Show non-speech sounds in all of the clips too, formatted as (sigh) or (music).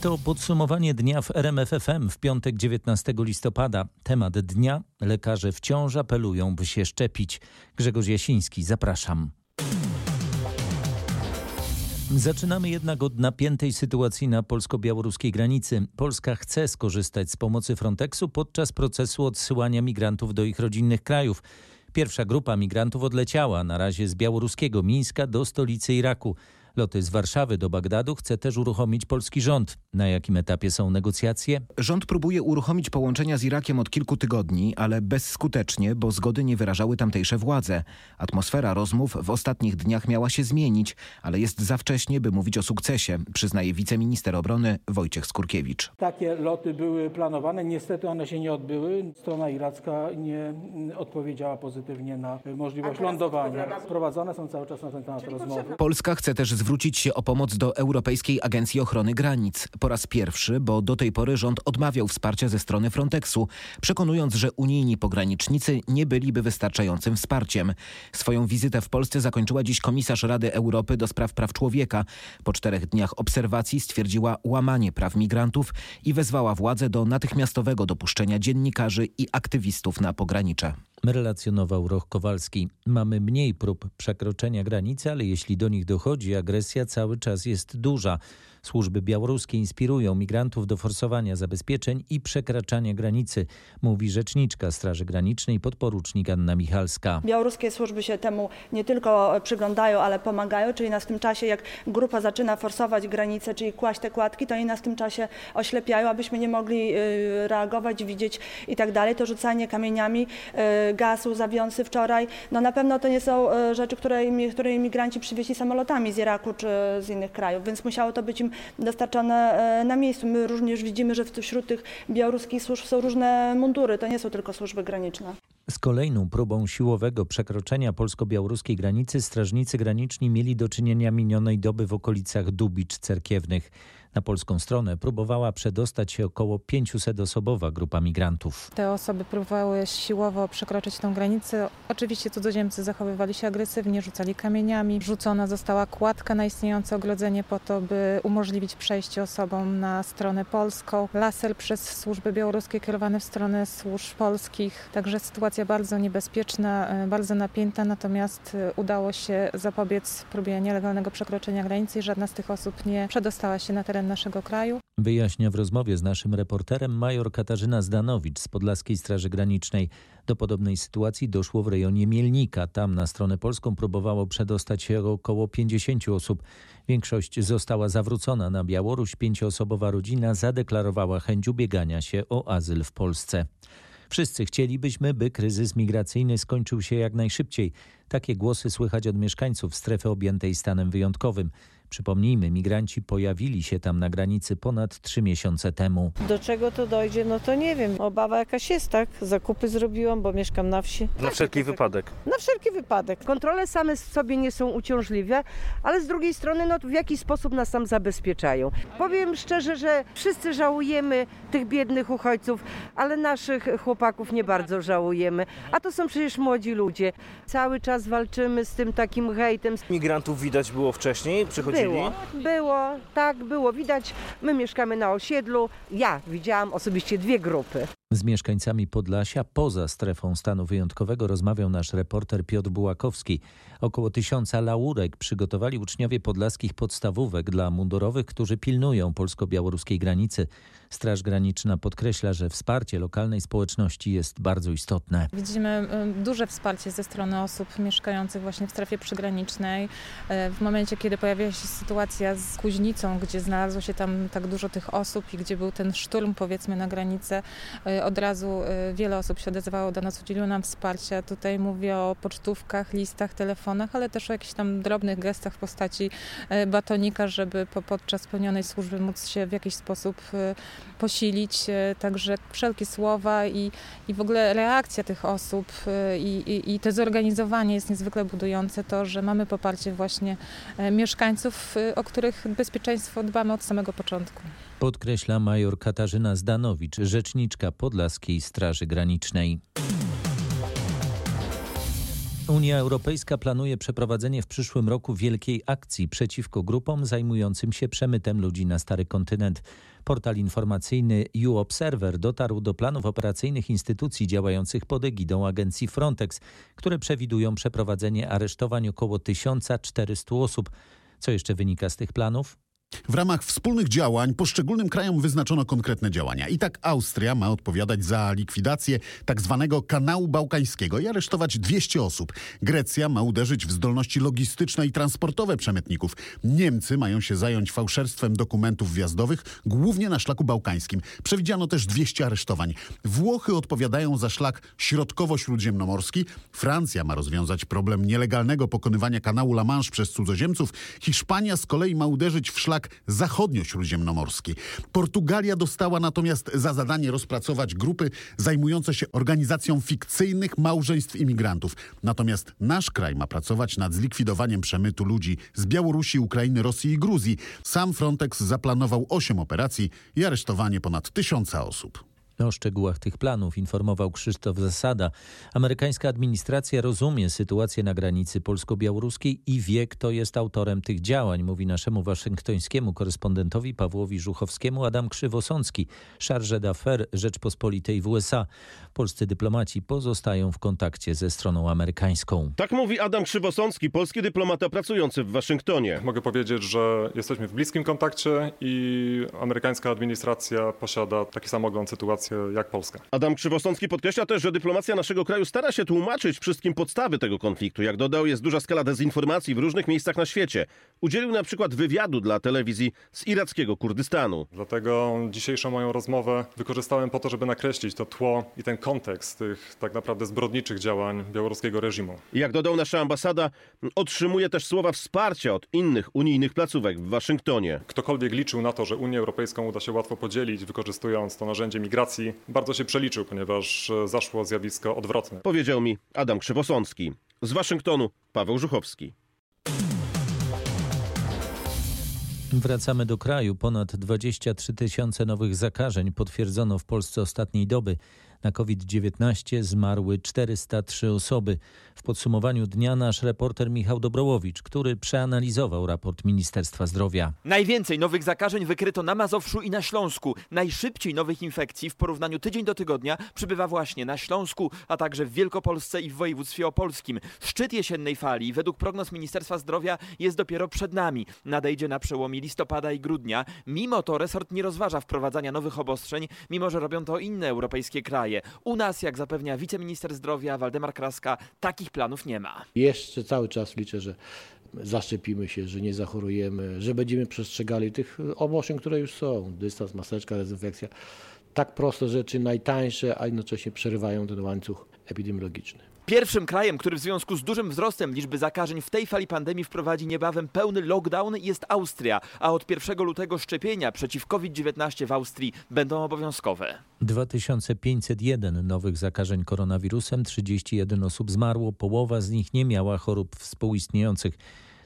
To podsumowanie dnia w RMFFM w piątek 19 listopada. Temat dnia. Lekarze wciąż apelują, by się szczepić. Grzegorz Jasiński, zapraszam. Zaczynamy jednak od napiętej sytuacji na polsko-białoruskiej granicy. Polska chce skorzystać z pomocy Frontexu podczas procesu odsyłania migrantów do ich rodzinnych krajów. Pierwsza grupa migrantów odleciała na razie z białoruskiego Mińska do stolicy Iraku. Loty z Warszawy do Bagdadu chce też uruchomić polski rząd. Na jakim etapie są negocjacje? Rząd próbuje uruchomić połączenia z Irakiem od kilku tygodni, ale bezskutecznie, bo zgody nie wyrażały tamtejsze władze. Atmosfera rozmów w ostatnich dniach miała się zmienić, ale jest za wcześnie, by mówić o sukcesie, przyznaje wiceminister obrony Wojciech Skurkiewicz. Takie loty były planowane, niestety one się nie odbyły. Strona iracka nie odpowiedziała pozytywnie na możliwość lądowania. Prowadzone są cały czas na ten temat rozmowy. Polska chce też zwrócić się o pomoc do Europejskiej Agencji Ochrony Granic. Po raz pierwszy, bo do tej pory rząd odmawiał wsparcia ze strony Frontexu, przekonując, że unijni pogranicznicy nie byliby wystarczającym wsparciem. Swoją wizytę w Polsce zakończyła dziś komisarz Rady Europy do spraw praw człowieka. Po czterech dniach obserwacji stwierdziła łamanie praw migrantów i wezwała władze do natychmiastowego dopuszczenia dziennikarzy i aktywistów na pogranicze. Relacjonował Roch Kowalski. Mamy mniej prób przekroczenia granicy, ale jeśli do nich dochodzi, agresja cały czas jest duża. Służby białoruskie inspirują migrantów do forsowania zabezpieczeń i przekraczania granicy, mówi rzeczniczka Straży Granicznej podporucznik Anna Michalska. Białoruskie służby się temu nie tylko przyglądają, ale pomagają, czyli nas w tym czasie, jak grupa zaczyna forsować granicę, czyli kłaść te kładki, to oni nas w tym czasie oślepiają, abyśmy nie mogli reagować, widzieć i tak dalej. To rzucanie kamieniami, gaz łzawiący wczoraj, no na pewno to nie są rzeczy, które, które imigranci przywieźli samolotami z Iraku czy z innych krajów, więc musiało to być im dostarczane na miejscu. My również widzimy, że wśród tych białoruskich służb są różne mundury, to nie są tylko służby graniczne. Z kolejną próbą siłowego przekroczenia polsko-białoruskiej granicy strażnicy graniczni mieli do czynienia minionej doby w okolicach Dubicz Cerkiewnych. Na polską stronę próbowała przedostać się około 500-osobowa grupa migrantów. Te osoby próbowały siłowo przekroczyć tę granicę. Oczywiście cudzoziemcy zachowywali się agresywnie, rzucali kamieniami. Rzucona została kładka na istniejące ogrodzenie po to, by umożliwić przejście osobom na stronę polską. Laser przez służby białoruskie kierowany w stronę służb polskich. Także sytuacja bardzo niebezpieczna, bardzo napięta, natomiast udało się zapobiec próbie nielegalnego przekroczenia granicy i żadna z tych osób nie przedostała się na teren naszego kraju. Wyjaśnia w rozmowie z naszym reporterem major Katarzyna Zdanowicz z Podlaskiej Straży Granicznej. Do podobnej sytuacji doszło w rejonie Mielnika. Tam na stronę polską próbowało przedostać się około 50 osób. Większość została zawrócona na Białoruś. Pięcioosobowa rodzina zadeklarowała chęć ubiegania się o azyl w Polsce. Wszyscy chcielibyśmy, by kryzys migracyjny skończył się jak najszybciej. Takie głosy słychać od mieszkańców strefy objętej stanem wyjątkowym. Przypomnijmy, migranci pojawili się tam na granicy ponad trzy miesiące temu. Do czego to dojdzie, no to nie wiem. Obawa jakaś jest, tak? Zakupy zrobiłam, bo mieszkam na wsi. Na wszelki wypadek. Na wszelki wypadek. Kontrole same sobie nie są uciążliwe, ale z drugiej strony no, w jaki sposób nas tam zabezpieczają. Powiem szczerze, że wszyscy żałujemy tych biednych uchodźców, ale naszych chłopaków nie bardzo żałujemy. A to są przecież młodzi ludzie. Cały czas walczymy z tym takim hejtem. Migrantów widać było wcześniej, przychodzili? Było, było, tak, było widać. My mieszkamy na osiedlu. Ja widziałam osobiście dwie grupy. Z mieszkańcami Podlasia poza strefą stanu wyjątkowego rozmawiał nasz reporter Piotr Bułakowski. Około tysiąca laurek przygotowali uczniowie podlaskich podstawówek dla mundurowych, którzy pilnują polsko-białoruskiej granicy. Straż Graniczna podkreśla, że wsparcie lokalnej społeczności jest bardzo istotne. Widzimy duże wsparcie ze strony osób mieszkających właśnie w strefie przygranicznej. W momencie, kiedy pojawiła się sytuacja z Kuźnicą, gdzie znalazło się tam tak dużo tych osób i gdzie był ten szturm powiedzmy na granicę, Od razu wiele osób się odezwało do nas, udzieliło nam wsparcia. Tutaj mówię o pocztówkach, listach, telefonach, ale też o jakichś tam drobnych gestach w postaci batonika, żeby po, podczas pełnionej służby móc się w jakiś sposób posilić. Także wszelkie słowa i, i w ogóle reakcja tych osób i, i, i to zorganizowanie jest niezwykle budujące. To, że mamy poparcie właśnie mieszkańców, o których bezpieczeństwo dbamy od samego początku. Podkreśla major Katarzyna Zdanowicz, rzeczniczka Podlaskiej Straży Granicznej. Unia Europejska planuje przeprowadzenie w przyszłym roku wielkiej akcji przeciwko grupom zajmującym się przemytem ludzi na stary kontynent. Portal informacyjny U-Observer dotarł do planów operacyjnych instytucji działających pod egidą agencji Frontex, które przewidują przeprowadzenie aresztowań około 1400 osób. Co jeszcze wynika z tych planów? W ramach wspólnych działań poszczególnym krajom wyznaczono konkretne działania. I tak Austria ma odpowiadać za likwidację tak zwanego kanału bałkańskiego i aresztować 200 osób. Grecja ma uderzyć w zdolności logistyczne i transportowe przemytników. Niemcy mają się zająć fałszerstwem dokumentów wjazdowych, głównie na szlaku bałkańskim. Przewidziano też 200 aresztowań. Włochy odpowiadają za szlak środkowo-śródziemnomorski. Francja ma rozwiązać problem nielegalnego pokonywania kanału La Manche przez cudzoziemców. Hiszpania z kolei ma uderzyć w szlak szlak zachodnio-śródziemnomorski. Portugalia dostała natomiast za zadanie rozpracować grupy zajmujące się organizacją fikcyjnych małżeństw imigrantów. Natomiast nasz kraj ma pracować nad zlikwidowaniem przemytu ludzi z Białorusi, Ukrainy, Rosji i Gruzji. Sam Frontex zaplanował 8 operacji i aresztowanie ponad tysiąca osób. O szczegółach tych planów informował Krzysztof Zasada. Amerykańska administracja rozumie sytuację na granicy polsko-białoruskiej i wie, kto jest autorem tych działań, mówi naszemu waszyngtońskiemu korespondentowi Pawłowi Żuchowskiemu Adam Krzywosącki, charge d'affaires Rzeczpospolitej w USA. Polscy dyplomaci pozostają w kontakcie ze stroną amerykańską. Tak mówi Adam Krzywosącki, polski dyplomata pracujący w Waszyngtonie. Mogę powiedzieć, że jesteśmy w bliskim kontakcie i amerykańska administracja posiada taki sam ogląd sytuacji jak Polska. Adam Krzywosącki podkreśla też, że dyplomacja naszego kraju stara się tłumaczyć wszystkim podstawy tego konfliktu. Jak dodał, jest duża skala dezinformacji w różnych miejscach na świecie. Udzielił na przykład wywiadu dla telewizji z irackiego Kurdystanu. Dlatego dzisiejszą moją rozmowę wykorzystałem po to, żeby nakreślić to tło i ten kontekst tych tak naprawdę zbrodniczych działań białoruskiego reżimu. Jak dodał nasza ambasada, otrzymuje też słowa wsparcia od innych unijnych placówek w Waszyngtonie. Ktokolwiek liczył na to, że Unię Europejską uda się łatwo podzielić, wykorzystując to narzędzie migracji, bardzo się przeliczył, ponieważ e, zaszło zjawisko odwrotne. Powiedział mi Adam Krzywosącki. Z Waszyngtonu Paweł Żuchowski. Wracamy do kraju. Ponad 23 tysiące nowych zakażeń potwierdzono w Polsce ostatniej doby. Na COVID-19 zmarły 403 osoby. W podsumowaniu dnia nasz reporter Michał Dobrołowicz, który przeanalizował raport Ministerstwa Zdrowia. Najwięcej nowych zakażeń wykryto na Mazowszu i na Śląsku. Najszybciej nowych infekcji w porównaniu tydzień do tygodnia przybywa właśnie na Śląsku, a także w Wielkopolsce i w województwie opolskim. Szczyt jesiennej fali według prognoz Ministerstwa Zdrowia jest dopiero przed nami. Nadejdzie na przełomie listopada i grudnia. Mimo to resort nie rozważa wprowadzania nowych obostrzeń, mimo że robią to inne europejskie kraje. U nas, jak zapewnia wiceminister zdrowia Waldemar Kraska, takich planów nie ma. Jeszcze cały czas liczę, że zaszczepimy się, że nie zachorujemy, że będziemy przestrzegali tych obostrzeń, które już są. Dystans, maseczka, dezynfekcja. Tak proste rzeczy, najtańsze, a jednocześnie przerywają ten łańcuch epidemiologiczny. Pierwszym krajem, który w związku z dużym wzrostem liczby zakażeń w tej fali pandemii wprowadzi niebawem pełny lockdown jest Austria, a od 1 lutego szczepienia przeciw COVID-19 w Austrii będą obowiązkowe. 2501 nowych zakażeń koronawirusem, 31 osób zmarło, połowa z nich nie miała chorób współistniejących.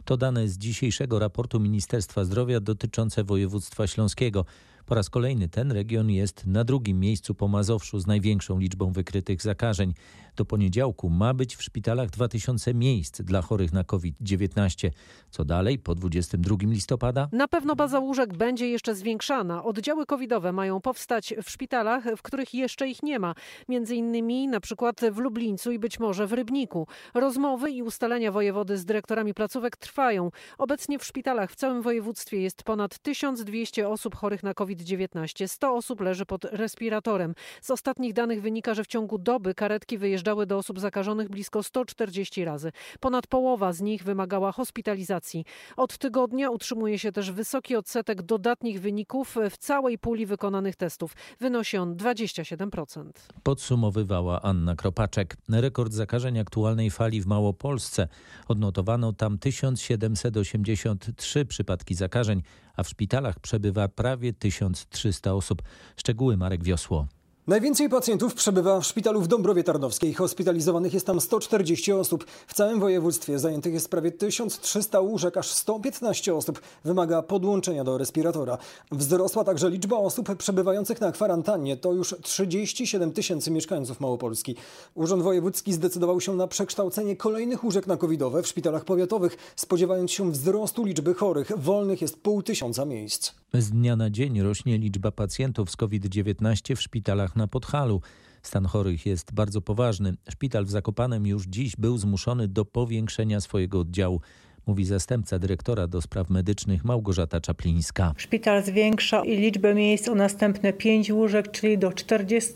To dane z dzisiejszego raportu Ministerstwa Zdrowia dotyczące województwa śląskiego. Po raz kolejny ten region jest na drugim miejscu po Mazowszu z największą liczbą wykrytych zakażeń. Do poniedziałku ma być w szpitalach 2000 miejsc dla chorych na COVID-19. Co dalej po 22 listopada? Na pewno baza łóżek będzie jeszcze zwiększana. Oddziały covidowe mają powstać w szpitalach, w których jeszcze ich nie ma. Między innymi na przykład w Lublińcu i być może w Rybniku. Rozmowy i ustalenia wojewody z dyrektorami placówek trwają. Obecnie w szpitalach w całym województwie jest ponad 1200 osób chorych na COVID-19. COVID-19. 100 osób leży pod respiratorem. Z ostatnich danych wynika, że w ciągu doby karetki wyjeżdżały do osób zakażonych blisko 140 razy. Ponad połowa z nich wymagała hospitalizacji. Od tygodnia utrzymuje się też wysoki odsetek dodatnich wyników w całej puli wykonanych testów. Wynosi on 27%. Podsumowywała Anna Kropaczek. Rekord zakażeń aktualnej fali w Małopolsce. Odnotowano tam 1783 przypadki zakażeń, a w szpitalach przebywa prawie 1300 osób. Szczegóły Marek Wiosło. Najwięcej pacjentów przebywa w szpitalu w Dąbrowie Tarnowskiej. Hospitalizowanych jest tam 140 osób. W całym województwie zajętych jest prawie 1300 łóżek, aż 115 osób wymaga podłączenia do respiratora. Wzrosła także liczba osób przebywających na kwarantannie. To już 37 tysięcy mieszkańców Małopolski. Urząd Wojewódzki zdecydował się na przekształcenie kolejnych łóżek na covidowe w szpitalach powiatowych, spodziewając się wzrostu liczby chorych. Wolnych jest pół tysiąca miejsc. Z dnia na dzień rośnie liczba pacjentów z COVID-19 w szpitalach na Podhalu. Stan chorych jest bardzo poważny. Szpital w Zakopanem już dziś był zmuszony do powiększenia swojego oddziału mówi zastępca dyrektora do spraw medycznych Małgorzata Czaplińska. Szpital zwiększa liczbę miejsc o następne 5 łóżek, czyli do 40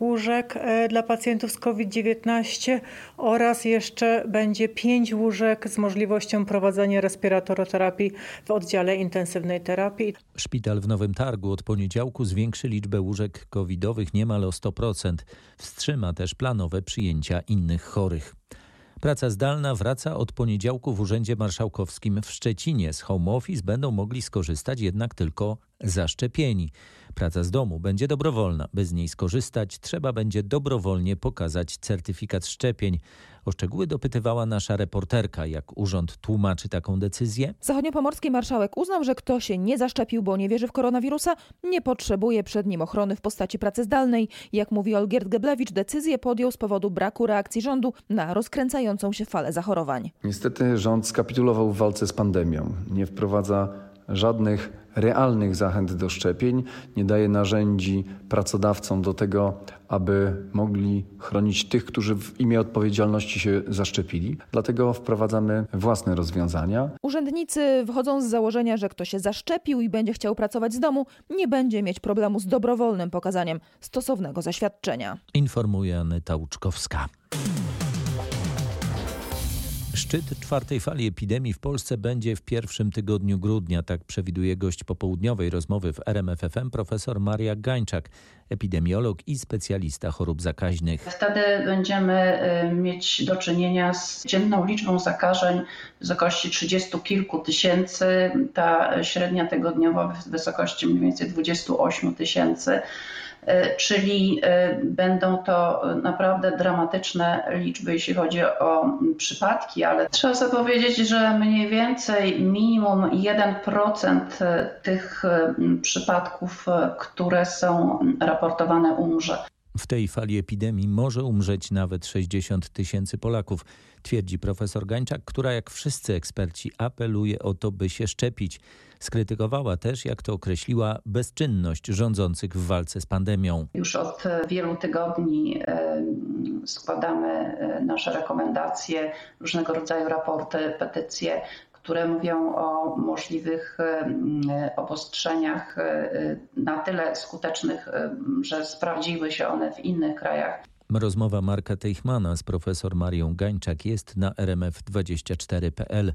łóżek dla pacjentów z COVID-19 oraz jeszcze będzie 5 łóżek z możliwością prowadzenia respiratoroterapii w oddziale intensywnej terapii. Szpital w Nowym Targu od poniedziałku zwiększy liczbę łóżek covidowych niemal o 100%. Wstrzyma też planowe przyjęcia innych chorych. Praca zdalna wraca od poniedziałku w Urzędzie Marszałkowskim w Szczecinie. Z home office będą mogli skorzystać jednak tylko zaszczepieni. Praca z domu będzie dobrowolna. By z niej skorzystać, trzeba będzie dobrowolnie pokazać certyfikat szczepień. O szczegóły dopytywała nasza reporterka, jak urząd tłumaczy taką decyzję. Zachodniopomorski marszałek uznał, że kto się nie zaszczepił, bo nie wierzy w koronawirusa, nie potrzebuje przed nim ochrony w postaci pracy zdalnej. Jak mówi Olgierd Geblewicz, decyzję podjął z powodu braku reakcji rządu na rozkręcającą się falę zachorowań. Niestety rząd skapitulował w walce z pandemią. Nie wprowadza żadnych realnych zachęt do szczepień, nie daje narzędzi pracodawcom do tego, aby mogli chronić tych, którzy w imię odpowiedzialności się zaszczepili. Dlatego wprowadzamy własne rozwiązania. Urzędnicy wychodzą z założenia, że kto się zaszczepił i będzie chciał pracować z domu, nie będzie mieć problemu z dobrowolnym pokazaniem stosownego zaświadczenia. Informuje Aneta Łuczkowska. Szczyt czwartej fali epidemii w Polsce będzie w pierwszym tygodniu grudnia, tak przewiduje gość popołudniowej rozmowy w RMFFM profesor Maria Gańczak, epidemiolog i specjalista chorób zakaźnych. Wtedy będziemy mieć do czynienia z dzienną liczbą zakażeń w wysokości 30 kilku tysięcy, ta średnia tygodniowa w wysokości mniej więcej 28 tysięcy czyli będą to naprawdę dramatyczne liczby, jeśli chodzi o przypadki, ale trzeba sobie powiedzieć, że mniej więcej minimum 1% tych przypadków, które są raportowane umrze. W tej fali epidemii może umrzeć nawet 60 tysięcy Polaków, twierdzi profesor Gańczak, która jak wszyscy eksperci apeluje o to, by się szczepić. Skrytykowała też, jak to określiła, bezczynność rządzących w walce z pandemią. Już od wielu tygodni składamy nasze rekomendacje, różnego rodzaju raporty, petycje, które mówią o możliwych obostrzeniach na tyle skutecznych, że sprawdziły się one w innych krajach. Rozmowa Marka Teichmana z profesor Marią Gańczak jest na rmf24.pl.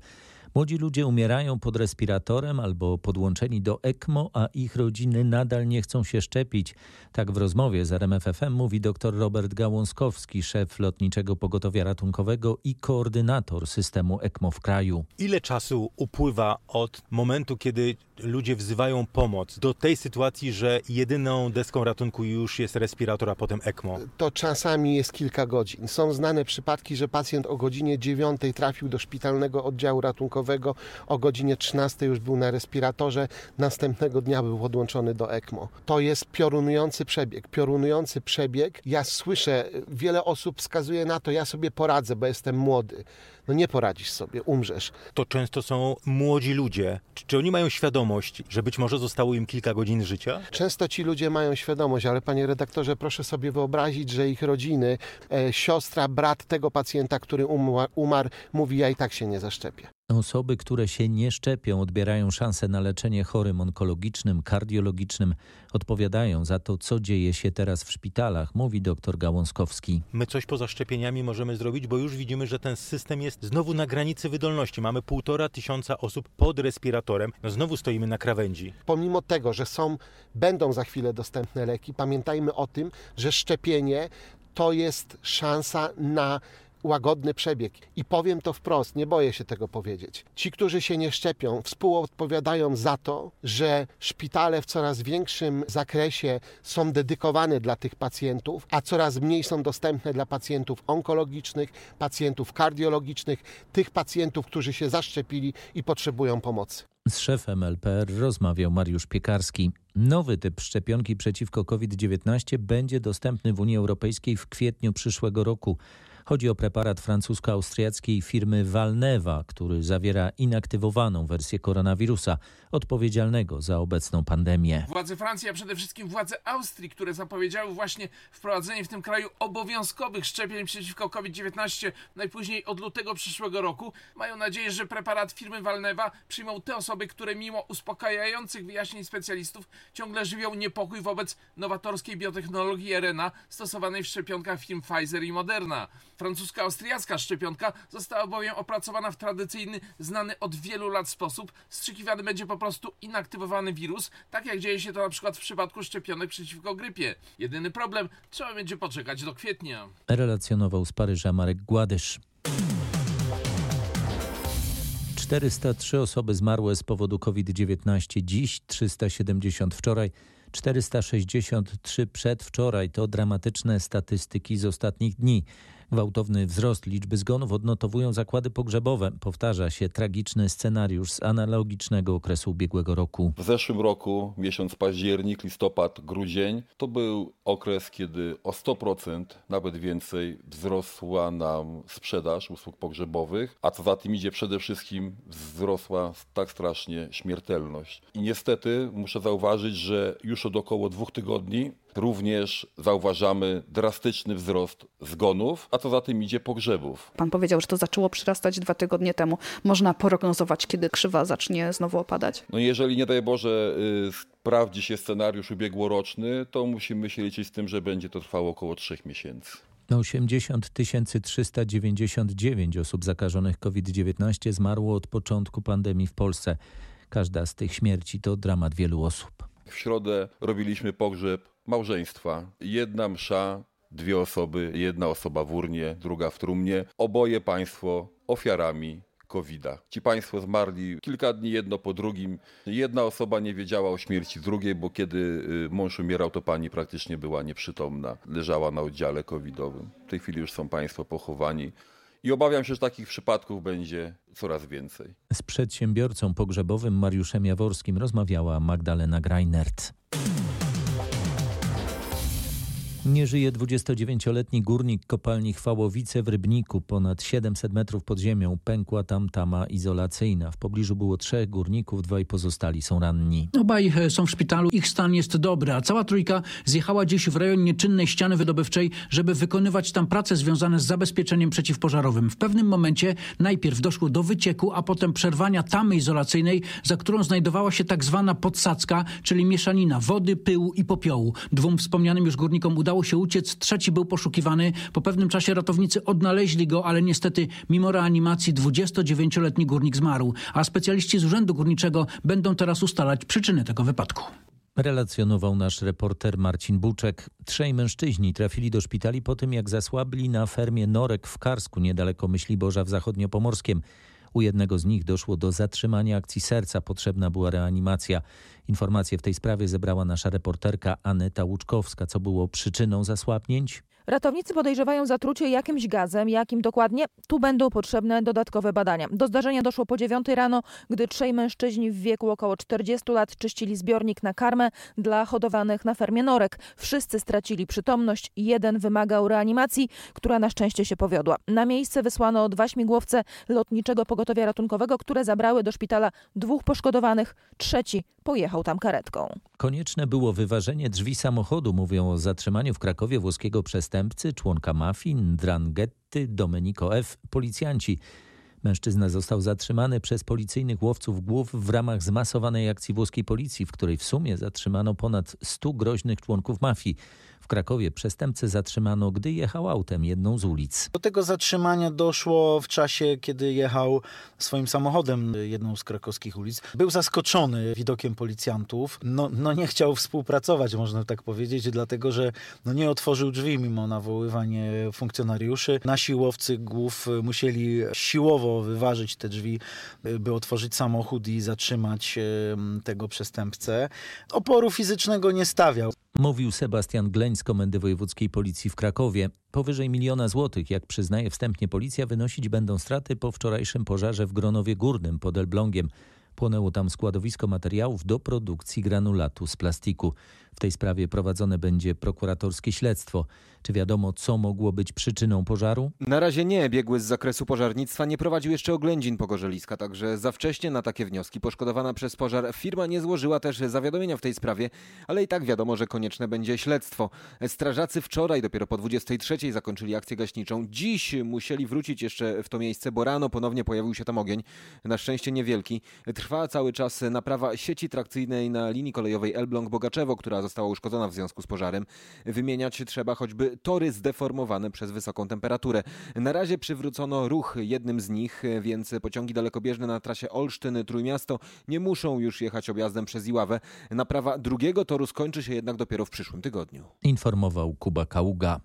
Młodzi ludzie umierają pod respiratorem albo podłączeni do ECMO, a ich rodziny nadal nie chcą się szczepić. Tak w rozmowie z RMFFM mówi dr Robert Gałązkowski, szef Lotniczego Pogotowia Ratunkowego i koordynator systemu ECMO w kraju. Ile czasu upływa od momentu, kiedy ludzie wzywają pomoc do tej sytuacji, że jedyną deską ratunku już jest respirator, a potem ECMO? To czasami jest kilka godzin. Są znane przypadki, że pacjent o godzinie 9 trafił do szpitalnego oddziału ratunkowego, o godzinie 13 już był na respiratorze, następnego dnia był podłączony do ECMO. To jest piorunujący przebieg. Piorunujący przebieg. Ja słyszę, wiele osób wskazuje na to, ja sobie poradzę, bo jestem młody. No nie poradzisz sobie, umrzesz. To często są młodzi ludzie. Czy, oni mają świadomość, że być może zostało im kilka godzin życia? Często ci ludzie mają świadomość, ale panie redaktorze, proszę sobie wyobrazić, że ich rodziny, e, siostra, brat tego pacjenta, który umarł, umarł, mówi, ja i tak się nie zaszczepię. Osoby, które się nie szczepią, odbierają szansę na leczenie chorym onkologicznym, kardiologicznym. Odpowiadają za to, co dzieje się teraz w szpitalach, mówi dr Gałązkowski. My coś poza szczepieniami możemy zrobić, bo już widzimy, że ten system jest znowu na granicy wydolności. Mamy półtora tysiąca osób pod respiratorem. No znowu stoimy na krawędzi. Pomimo tego, że są, będą za chwilę dostępne leki, pamiętajmy o tym, że szczepienie to jest szansa na łagodny przebieg. I powiem to wprost, nie boję się tego powiedzieć. Ci, którzy się nie szczepią, współodpowiadają za to, że szpitale w coraz większym zakresie są dedykowane dla tych pacjentów, a coraz mniej są dostępne dla pacjentów onkologicznych, pacjentów kardiologicznych, tych pacjentów, którzy się zaszczepili i potrzebują pomocy. Z szefem LPR rozmawiał Mariusz Piekarski. Nowy typ szczepionki przeciwko COVID-19 będzie dostępny w Unii Europejskiej w kwietniu przyszłego roku. Chodzi o preparat francusko-austriackiej firmy Valneva, który zawiera inaktywowaną wersję koronawirusa, odpowiedzialnego za obecną pandemię. Władze Francji, a przede wszystkim władze Austrii, które zapowiedziały właśnie wprowadzenie w tym kraju obowiązkowych szczepień przeciwko COVID-19 najpóźniej od lutego przyszłego roku, mają nadzieję, że preparat firmy Valneva przyjmą te osoby, które mimo uspokajających wyjaśnień specjalistów ciągle żywią niepokój wobec nowatorskiej biotechnologii RNA stosowanej w szczepionkach firm Pfizer i Moderna. Francuska austriacka szczepionka została bowiem opracowana w tradycyjny, znany od wielu lat sposób. Strzykiwany będzie po prostu inaktywowany wirus, tak jak dzieje się to na przykład w przypadku szczepionek przeciwko grypie. Jedyny problem, trzeba będzie poczekać do kwietnia. Relacjonował z Paryża Marek Gładysz. 403 osoby zmarły z powodu COVID-19 dziś, 370 wczoraj. 463 przedwczoraj to dramatyczne statystyki z ostatnich dni. Gwałtowny wzrost liczby zgonów odnotowują zakłady pogrzebowe. Powtarza się tragiczny scenariusz z analogicznego okresu ubiegłego roku. W zeszłym roku, miesiąc październik, listopad, grudzień, to był okres, kiedy o 100%, nawet więcej, wzrosła nam sprzedaż usług pogrzebowych, a co za tym idzie przede wszystkim wzrosła tak strasznie śmiertelność. I niestety muszę zauważyć, że już od około dwóch tygodni również zauważamy drastyczny wzrost zgonów, a co za tym idzie pogrzebów. Pan powiedział, że to zaczęło przyrastać dwa tygodnie temu. Można prognozować, kiedy krzywa zacznie znowu opadać? No jeżeli nie daj Boże y, sprawdzi się scenariusz ubiegłoroczny, to musimy się liczyć z tym, że będzie to trwało około trzech miesięcy. 80 399 osób zakażonych COVID-19 zmarło od początku pandemii w Polsce. Każda z tych śmierci to dramat wielu osób. W środę robiliśmy pogrzeb małżeństwa. Jedna msza, dwie osoby, jedna osoba w urnie, druga w trumnie. Oboje państwo ofiarami COVID-a. Ci państwo zmarli kilka dni jedno po drugim. Jedna osoba nie wiedziała o śmierci drugiej, bo kiedy y, mąż umierał, to pani praktycznie była nieprzytomna. Leżała na oddziale covidowym. W tej chwili już są państwo pochowani. I obawiam się, że takich przypadków będzie coraz więcej. Z przedsiębiorcą pogrzebowym Mariuszem Jaworskim rozmawiała Magdalena Greinert. Nie żyje 29-letni górnik kopalni Chwałowice w Rybniku. Ponad 700 metrów pod ziemią pękła tam tama izolacyjna. W pobliżu było trzech górników, dwaj pozostali są ranni. Obaj e, są w szpitalu, ich stan jest dobry, a cała trójka zjechała dziś w rejon nieczynnej ściany wydobywczej, żeby wykonywać tam prace związane z zabezpieczeniem przeciwpożarowym. W pewnym momencie najpierw doszło do wycieku, a potem przerwania tamy izolacyjnej, za którą znajdowała się tak zwana podsadzka, czyli mieszanina wody, pyłu i popiołu. Dwóm wspomnianym już górnikom udało udało się uciec, trzeci był poszukiwany. Po pewnym czasie ratownicy odnaleźli go, ale niestety mimo reanimacji 29-letni górnik zmarł, a specjaliści z Urzędu Górniczego będą teraz ustalać przyczyny tego wypadku. Relacjonował nasz reporter Marcin Buczek. Trzej mężczyźni trafili do szpitali po tym, jak zasłabli na fermie Norek w Karsku, niedaleko Myśliborza w Zachodniopomorskiem. U jednego z nich doszło do zatrzymania akcji serca, potrzebna była reanimacja. Informacje w tej sprawie zebrała nasza reporterka Aneta Łuczkowska. Co było przyczyną zasłabnięć? Ratownicy podejrzewają zatrucie jakimś gazem. Jakim dokładnie? Tu będą potrzebne dodatkowe badania. Do zdarzenia doszło po 9 rano, gdy trzej mężczyźni w wieku około 40 lat czyścili zbiornik na karmę dla hodowanych na fermie norek. Wszyscy stracili przytomność. Jeden wymagał reanimacji, która na szczęście się powiodła. Na miejsce wysłano dwa śmigłowce lotniczego pogotowia ratunkowego, które zabrały do szpitala dwóch poszkodowanych. Trzeci pojechał tam karetką. Konieczne było wyważenie drzwi samochodu. Mówią o zatrzymaniu w Krakowie włoskiego przestępcy, członka mafii, Ndranghety, Domenico F. Policjanci Mężczyzna został zatrzymany przez policyjnych łowców głów w ramach zmasowanej akcji włoskiej policji, w której w sumie zatrzymano ponad 100 groźnych członków mafii. W Krakowie przestępcę zatrzymano, gdy jechał autem jedną z ulic. Do tego zatrzymania doszło w czasie, kiedy jechał swoim samochodem jedną z krakowskich ulic. Był zaskoczony widokiem policjantów. No, no nie chciał współpracować, można tak powiedzieć, dlatego że no nie otworzył drzwi mimo nawoływanie funkcjonariuszy. Nasi łowcy głów musieli siłowo wyważyć te drzwi, by otworzyć samochód i zatrzymać tego przestępcę. Oporu fizycznego nie stawiał. Mówił Sebastian Gleń z Komendy Wojewódzkiej Policji w Krakowie. Powyżej miliona złotych, jak przyznaje wstępnie policja, wynosić będą straty po wczorajszym pożarze w Gronowie Górnym pod Elblągiem. Płonęło tam składowisko materiałów do produkcji granulatu z plastiku. W tej sprawie prowadzone będzie prokuratorskie śledztwo. Czy wiadomo, co mogło być przyczyną pożaru? Na razie nie. Biegły z zakresu pożarnictwa nie prowadził jeszcze oględzin pogorzeliska, także za wcześnie na takie wnioski poszkodowana przez pożar firma nie złożyła też zawiadomienia w tej sprawie, ale i tak wiadomo, że konieczne będzie śledztwo. Strażacy wczoraj dopiero po 23 zakończyli akcję gaśniczą. Dziś musieli wrócić jeszcze w to miejsce, bo rano ponownie pojawił się tam ogień. Na szczęście niewielki. Trwa cały czas naprawa sieci trakcyjnej na linii kolejowej Elbląg-Bogaczewo, która została uszkodzona w związku z pożarem. Wymieniać trzeba choćby tory zdeformowane przez wysoką temperaturę. Na razie przywrócono ruch jednym z nich, więc pociągi dalekobieżne na trasie Olsztyn-Trójmiasto nie muszą już jechać objazdem przez Iławę. Naprawa drugiego toru skończy się jednak dopiero w przyszłym tygodniu. Informował Kuba Kaługa.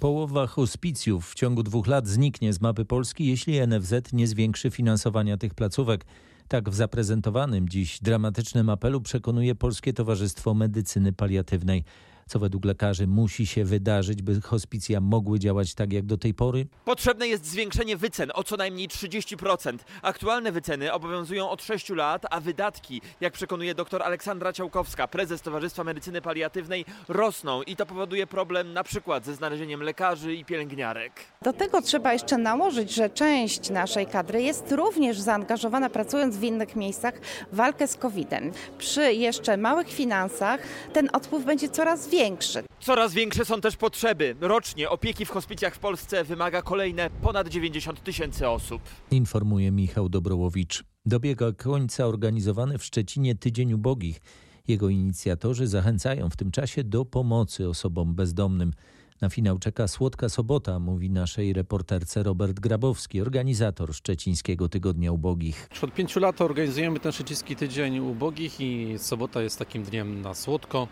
Połowa hospicjów w ciągu dwóch lat zniknie z mapy Polski, jeśli NFZ nie zwiększy finansowania tych placówek. Tak w zaprezentowanym dziś dramatycznym apelu przekonuje Polskie Towarzystwo Medycyny Paliatywnej co według lekarzy musi się wydarzyć, by hospicja mogły działać tak jak do tej pory? Potrzebne jest zwiększenie wycen o co najmniej 30%. Aktualne wyceny obowiązują od 6 lat, a wydatki, jak przekonuje dr Aleksandra Ciałkowska, prezes Towarzystwa Medycyny Paliatywnej, rosną i to powoduje problem na przykład ze znalezieniem lekarzy i pielęgniarek. Do tego trzeba jeszcze nałożyć, że część naszej kadry jest również zaangażowana pracując w innych miejscach w walkę z COVID-em. Przy jeszcze małych finansach ten odpływ będzie coraz większy większy. Coraz większe są też potrzeby. Rocznie opieki w hospicjach w Polsce wymaga kolejne ponad 90 tysięcy osób. Informuje Michał Dobrołowicz. Dobiega końca organizowany w Szczecinie Tydzień Ubogich. Jego inicjatorzy zachęcają w tym czasie do pomocy osobom bezdomnym. Na finał czeka słodka sobota, mówi naszej reporterce Robert Grabowski, organizator Szczecińskiego Tygodnia Ubogich. Już od pięciu lat organizujemy ten Szczeciński Tydzień Ubogich i sobota jest takim dniem na słodko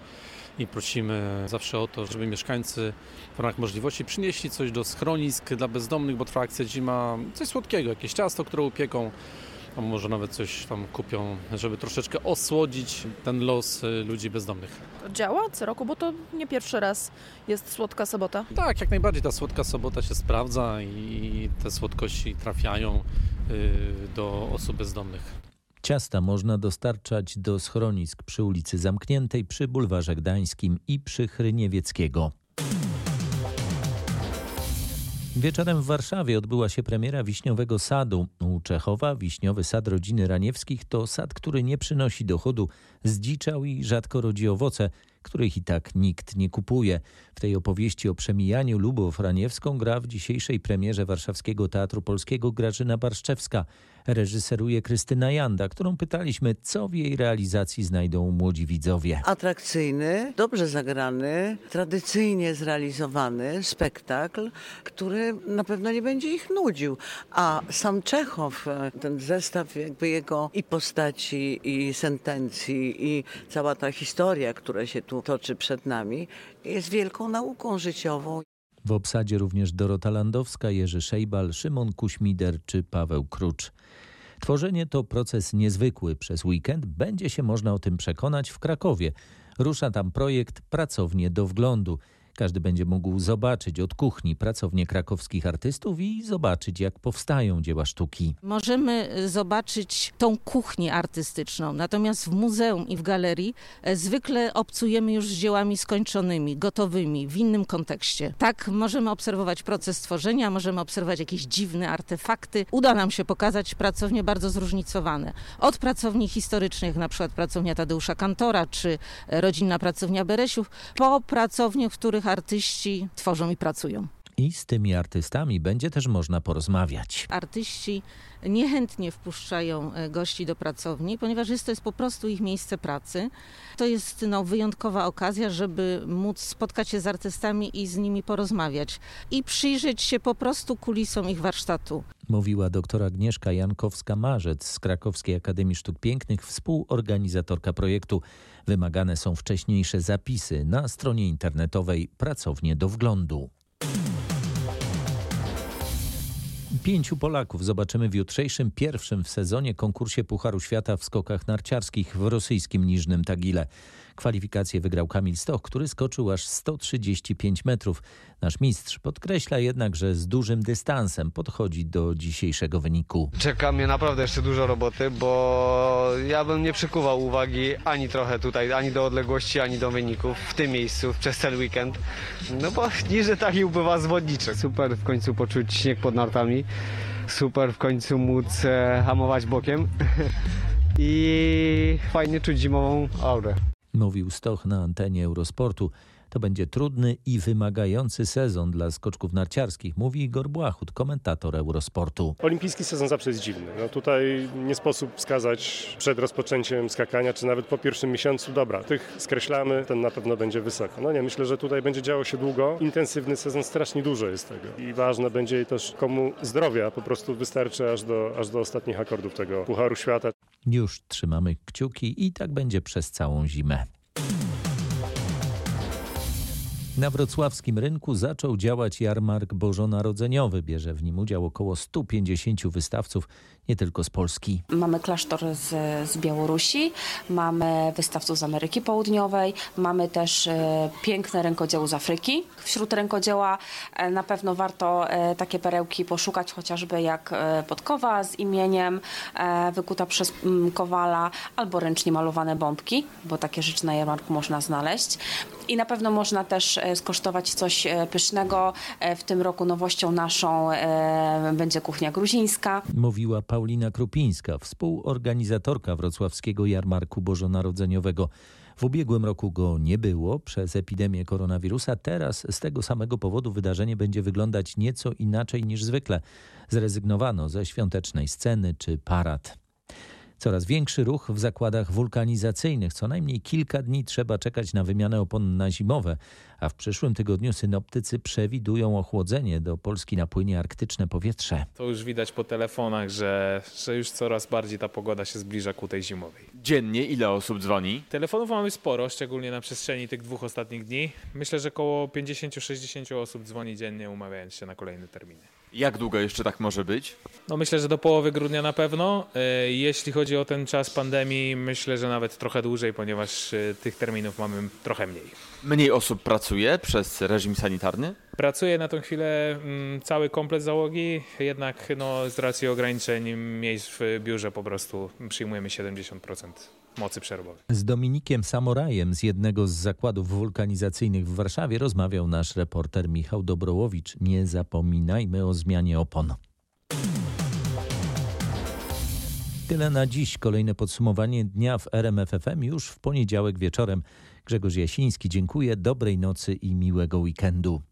i prosimy zawsze o to, żeby mieszkańcy w ramach możliwości przynieśli coś do schronisk dla bezdomnych, bo trwa akcja zima, coś słodkiego, jakieś ciasto, które upieką, a może nawet coś tam kupią, żeby troszeczkę osłodzić ten los y, ludzi bezdomnych. Działa co roku, bo to nie pierwszy raz jest Słodka Sobota. Tak, jak najbardziej ta Słodka Sobota się sprawdza i te słodkości trafiają y, do osób bezdomnych. Ciasta można dostarczać do schronisk przy ulicy Zamkniętej, przy bulwarze Gdańskim i przy Chryniewieckiego. Wieczorem w Warszawie odbyła się premiera wiśniowego sadu. U Czechowa wiśniowy sad rodziny Raniewskich to sad, który nie przynosi dochodu, zdziczał i rzadko rodzi owoce, których i tak nikt nie kupuje. W tej opowieści o przemijaniu Lubów Raniewską gra w dzisiejszej premierze Warszawskiego Teatru Polskiego Grażyna Barszczewska. Reżyseruje Krystyna Janda, którą pytaliśmy, co w jej realizacji znajdą młodzi widzowie. Atrakcyjny, dobrze zagrany, tradycyjnie zrealizowany spektakl, który na pewno nie będzie ich nudził. A sam Czechow, ten zestaw jakby jego i postaci, i sentencji, i cała ta historia, która się tu toczy przed nami, jest wielką nauką życiową. W obsadzie również Dorota Landowska, Jerzy Szejbal, Szymon Kuśmider czy Paweł Krucz. Tworzenie to proces niezwykły. Przez weekend będzie się można o tym przekonać w Krakowie. Rusza tam projekt Pracownie do wglądu. Każdy będzie mógł zobaczyć od kuchni pracownię krakowskich artystów i zobaczyć, jak powstają dzieła sztuki. Możemy e, zobaczyć tą kuchnię artystyczną, natomiast w muzeum i w galerii e, zwykle obcujemy już z dziełami skończonymi, gotowymi, w innym kontekście. Tak możemy obserwować proces tworzenia, możemy obserwować jakieś dziwne artefakty. Uda nam się pokazać pracownie bardzo zróżnicowane. Od pracowni historycznych, na przykład pracownia Tadeusza Kantora, czy rodzinna pracownia Beresiów, po pracownie, w których artyści tworzą i pracują. I z tymi artystami będzie też można porozmawiać. Artyści niechętnie wpuszczają e, gości do pracowni, ponieważ jest to jest po prostu ich miejsce pracy. To jest no, wyjątkowa okazja, żeby móc spotkać się z artystami i z nimi porozmawiać i przyjrzeć się po prostu kulisom ich warsztatu. Mówiła doktor Agnieszka Jankowska-Marzec z Krakowskiej Akademii Sztuk Pięknych, współorganizatorka projektu. Wymagane są wcześniejsze zapisy na stronie internetowej Pracownie do wglądu. Pięciu Polaków zobaczymy w jutrzejszym pierwszym w sezonie konkursie Pucharu Świata w skokach narciarskich w rosyjskim Niżnym Tagile. Kwalifikacje wygrał Kamil Stoch, który skoczył aż 135 metrów. Nasz mistrz podkreśla jednak, że z dużym dystansem podchodzi do dzisiejszego wyniku. Czeka mnie naprawdę jeszcze dużo roboty, bo ja bym nie przykuwał uwagi ani trochę tutaj, ani do odległości, ani do wyników w tym miejscu przez ten weekend. No bo niżej taki ubywa zwodniczy. Super w końcu poczuć śnieg pod nartami. Super w końcu móc e, hamować bokiem. (laughs) I fajnie czuć zimową aurę. Mówił Stoch na antenie Eurosportu. To będzie trudny i wymagający sezon dla skoczków narciarskich, mówi Igor Błachut, komentator Eurosportu. Olimpijski sezon zawsze jest dziwny. No tutaj nie sposób wskazać przed rozpoczęciem skakania, czy nawet po pierwszym miesiącu, dobra, tych skreślamy, ten na pewno będzie wysoko. No nie, myślę, że tutaj będzie działo się długo. Intensywny sezon, strasznie dużo jest tego. I ważne będzie też komu zdrowia po prostu wystarczy aż do, aż do ostatnich akordów tego Pucharu Świata. Już trzymamy kciuki i tak będzie przez całą zimę. Na wrocławskim rynku zaczął działać jarmark bożonarodzeniowy. Bierze w nim udział około 150 wystawców, nie tylko z Polski. Mamy klasztor z, z Białorusi, mamy wystawców z Ameryki Południowej, mamy też e, piękne rękodzieło z Afryki. Wśród rękodzieła e, na pewno warto e, takie perełki poszukać, chociażby jak e, podkowa z imieniem e, wykuta przez mm, kowala, albo ręcznie malowane bombki, bo takie rzeczy na jarmarku można znaleźć. I na pewno można też e, skosztować coś pysznego. W tym roku nowością naszą będzie kuchnia gruzińska. Mówiła Paulina Krupińska, współorganizatorka wrocławskiego jarmarku bożonarodzeniowego. W ubiegłym roku go nie było przez epidemię koronawirusa. Teraz z tego samego powodu wydarzenie będzie wyglądać nieco inaczej niż zwykle. Zrezygnowano ze świątecznej sceny czy parad. Coraz większy ruch w zakładach wulkanizacyjnych. Co najmniej kilka dni trzeba czekać na wymianę opon na zimowe, a w przyszłym tygodniu synoptycy przewidują ochłodzenie. Do Polski napłynie arktyczne powietrze. To już widać po telefonach, że, że już coraz bardziej ta pogoda się zbliża ku tej zimowej. Dziennie ile osób dzwoni? Telefonów mamy sporo, szczególnie na przestrzeni tych dwóch ostatnich dni. Myślę, że około 50-60 osób dzwoni dziennie, umawiając się na kolejne terminy. Jak długo jeszcze tak może być? No myślę, że do połowy grudnia na pewno. E, Jeśli chodzi o ten czas pandemii, myślę, że nawet trochę dłużej, ponieważ e, tych terminów mamy trochę mniej. Mniej osób pracuje przez reżim sanitarny? Pracuje na tą chwilę mm, cały komplet załogi, jednak no, z racji ograniczeń miejsc w biurze po prostu przyjmujemy 70% mocy przerobowej. Z Dominikiem Samorajem z jednego z zakładów wulkanizacyjnych w Warszawie rozmawiał nasz reporter Michał Dobrołowicz. Nie zapominajmy o zmianie opon. Tyle na dziś. Kolejne podsumowanie dnia w RMFFM już w poniedziałek wieczorem. Grzegorz Jasiński, dziękuję, dobrej nocy i miłego weekendu.